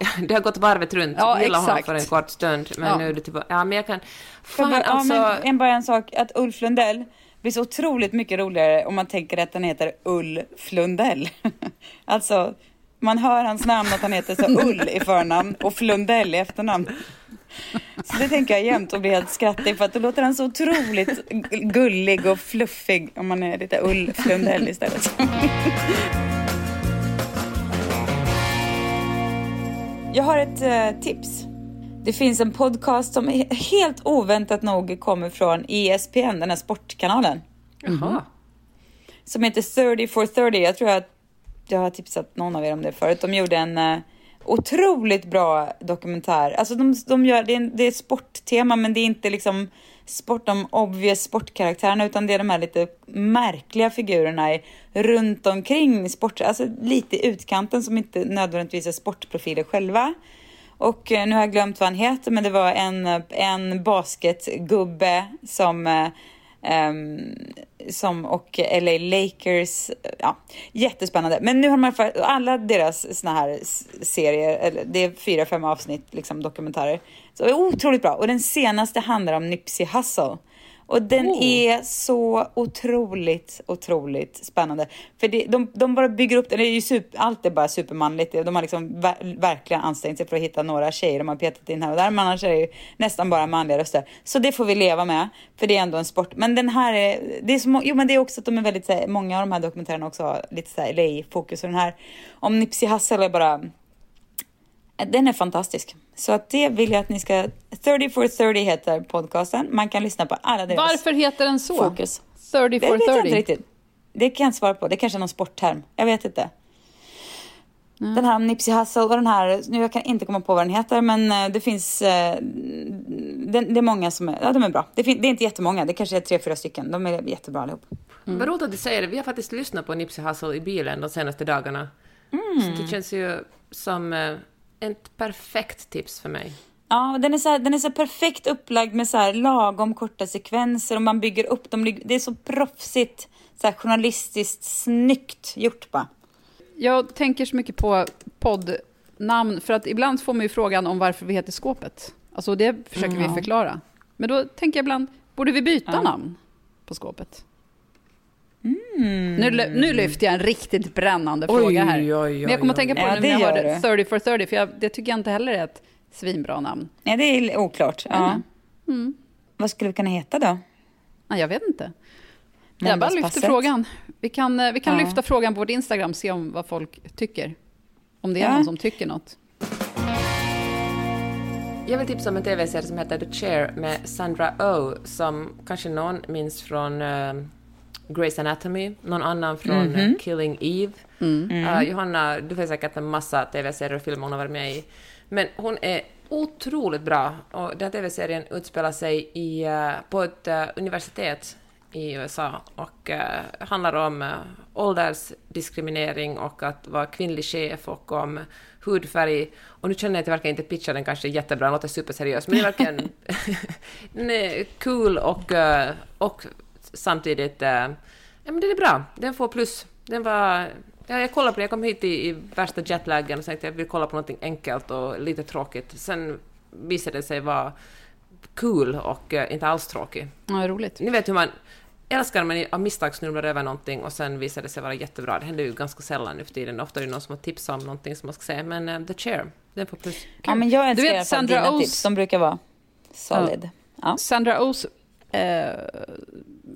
Det har gått varvet runt. Ja, jag gillar honom för en kort stund, men Ja. nu är det tillbaka. Ja, men jag kan... Fan, jag bara, alltså... ja, men en, bara en sak, att Ulf Lundell blir så otroligt mycket roligare om man tänker att han heter Ulf Lundell. alltså, man hör hans namn att han heter så Ull i förnamn och Flundell i efternamn. Så det tänker jag jämt och blir helt skrattig för att då låter han så otroligt gullig och fluffig om man är lite Ulf Lundell istället. Jag har ett eh, tips. Det finns en podcast som he- helt oväntat nog kommer från ESPN, den här sportkanalen. Jaha. Som heter 30 for 30. Jag tror att jag har tipsat någon av er om det förut. De gjorde en eh, otroligt bra dokumentär. Alltså de, de gör, det är, det är sporttema men det är inte liksom sport, de obvious sportkaraktärerna utan det är de här lite märkliga figurerna i, runt omkring sport, alltså lite i utkanten som inte nödvändigtvis är sportprofiler själva. Och eh, nu har jag glömt vad han heter, men det var en, en basketgubbe som, Um, som och LA Lakers, ja, jättespännande. Men nu har man alla deras såna här serier, eller det är fyra, fem avsnitt, liksom dokumentärer. Så otroligt bra. Och den senaste handlar om Nipsey Hussle. Och den Oh. är så otroligt, otroligt spännande. För det, de, de bara bygger upp det. det är ju super, allt är bara supermanligt. De har liksom ver, verkligen ansträngt sig för att hitta några tjejer de har petat in här och där. Men annars är det ju nästan bara manliga röster. Så det får vi leva med. För det är ändå en sport. Men den här är, det är så, jo men det är också att de är väldigt, så här, många av de här dokumentärerna också har lite så här LA-fokus. Och den här om Nipsey Hussle är bara den är fantastisk. Så att det vill jag att ni ska... 30 for 30 heter podcasten. Man kan lyssna på alla deras Varför heter den så? fokus. 30 Det for vet jag inte 30. riktigt. Det kan jag inte svara på. Det är kanske är någon sportterm. Jag vet inte. Den här om Nipsey Hussle och den här, nu jag kan inte komma på vad den heter, men eh, det finns, eh, det, det är många som är, ja de är bra. Det, fin, det är inte jättemånga, det kanske är tre, fyra stycken. De är jättebra allihop. Vad roligt att du säger det. Vi har faktiskt lyssnat på Nipsey Hussle i bilen de senaste dagarna. Mm. Så det känns ju som... ett perfekt tips för mig. Ja, den är, så här, den är så perfekt upplagd med så här lagom korta sekvenser och man bygger upp dem. Det är så proffsigt, så här journalistiskt snyggt gjort bara. Jag tänker så mycket på poddnamn, för att ibland får man ju frågan om varför vi heter Skåpet. Alltså det försöker Mm, vi ja. förklara. Men då tänker jag ibland, borde vi byta Ja. namn på Skåpet? Mm. Nu, nu lyfter jag en riktigt brännande Oj, fråga här. oj, oj, Men jag kommer att tänka på det nu när jag gör hörde du. 30 for 30, för jag, det tycker jag inte heller är ett svinbra namn. Nej, det är oklart. Ja. Mm. Vad skulle vi kunna heta då? Ja, jag vet inte. Jag bara lyfter frågan. Vi kan, eh, vi kan Ja. lyfta frågan på vårt Instagram, se om vad folk tycker. Om det är Ja. någon som tycker något. Jag vill tipsa om en TV-serie som heter The Chair med Sandra Oh som kanske någon minns från uh, Grey's Anatomy, någon annan från Mhm. eh, Killing Eve. Mm. Eh, Johanna, du får säkert en massa TV-serier och filmer hon har varit med i. Men hon är otroligt bra och den här TV-serien utspelar sig i, eh, på ett eh, universitet i USA och eh, handlar om uh, åldersdiskriminering och att vara kvinnlig chef och om hudfärg. Och nu känner jag att jag verkar inte pitcha den kanske jättebra, den låter superseriös, men det är verkligen den är kul och, eh, och samtidigt, eh, ja men den är bra, den får plus. Den var, ja, jag kollade på den, jag kom hit i, i värsta jetlagen och tänkte jag vill kolla på något enkelt och lite tråkigt. Sen visade det sig vara kul och eh, inte alls tråkig. Ja, roligt. Ni vet hur man älskar när man av misstag snubblar över någonting och sen visar det sig vara jättebra. Det händer ju ganska sällan nu för tiden. Ofta är det någon som har tipsat om någonting som man ska säga. Men eh, The Chair, den får plus. Ja, men jag älskar vet, i alla fall Sandra dina O's- tips. De brukar vara solid. Ja. Sandra O's, eh,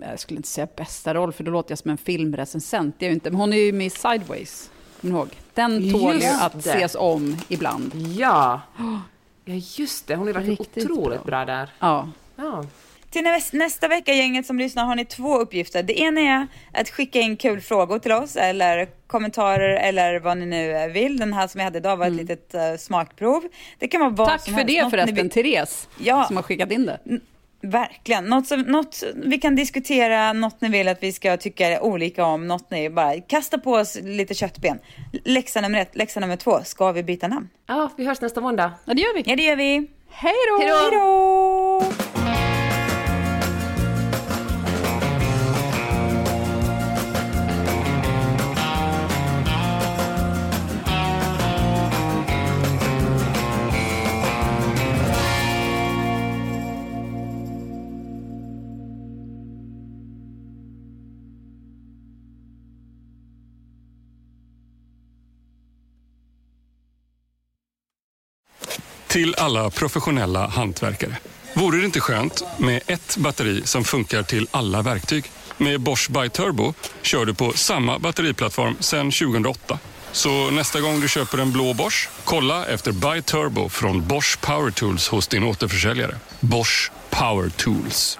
jag skulle inte säga bästa roll, för då låter jag som en filmrecensent. Det är inte, men hon är ju med i Sideways. Kommer ihåg? Den tål ju att det. ses om ibland. Ja! Ja, just det. Hon är verkligen Riktigt otroligt bra. där. Ja. Ja. Till näs- nästa vecka, gänget som lyssnar, har ni två uppgifter. Det ena är att skicka in kul frågor till oss eller kommentarer eller vad ni nu eh, vill. Den här som jag hade idag var ett litet uh, smakprov. Det kan vara vad Tack som för helst. det Något förresten, Therese, Ja. som har skickat in det. Verkligen. Något, som, något vi kan diskutera, något ni vill att vi ska tycka olika om, något ni bara kasta på oss lite köttben. Läxa nummer ett, läxa nummer två, ska vi byta namn? ja, vi hörs nästa måndag. Ja, det gör vi. Ja, det gör vi. Hej då! Hej då! Hej då! Till alla professionella hantverkare. Vore det inte skönt med ett batteri som funkar till alla verktyg? Med Bosch By Turbo kör du på samma batteriplattform sedan 2008. Så nästa gång du köper en blå Bosch, kolla efter By Turbo från Bosch Power Tools hos din återförsäljare. Bosch Power Tools.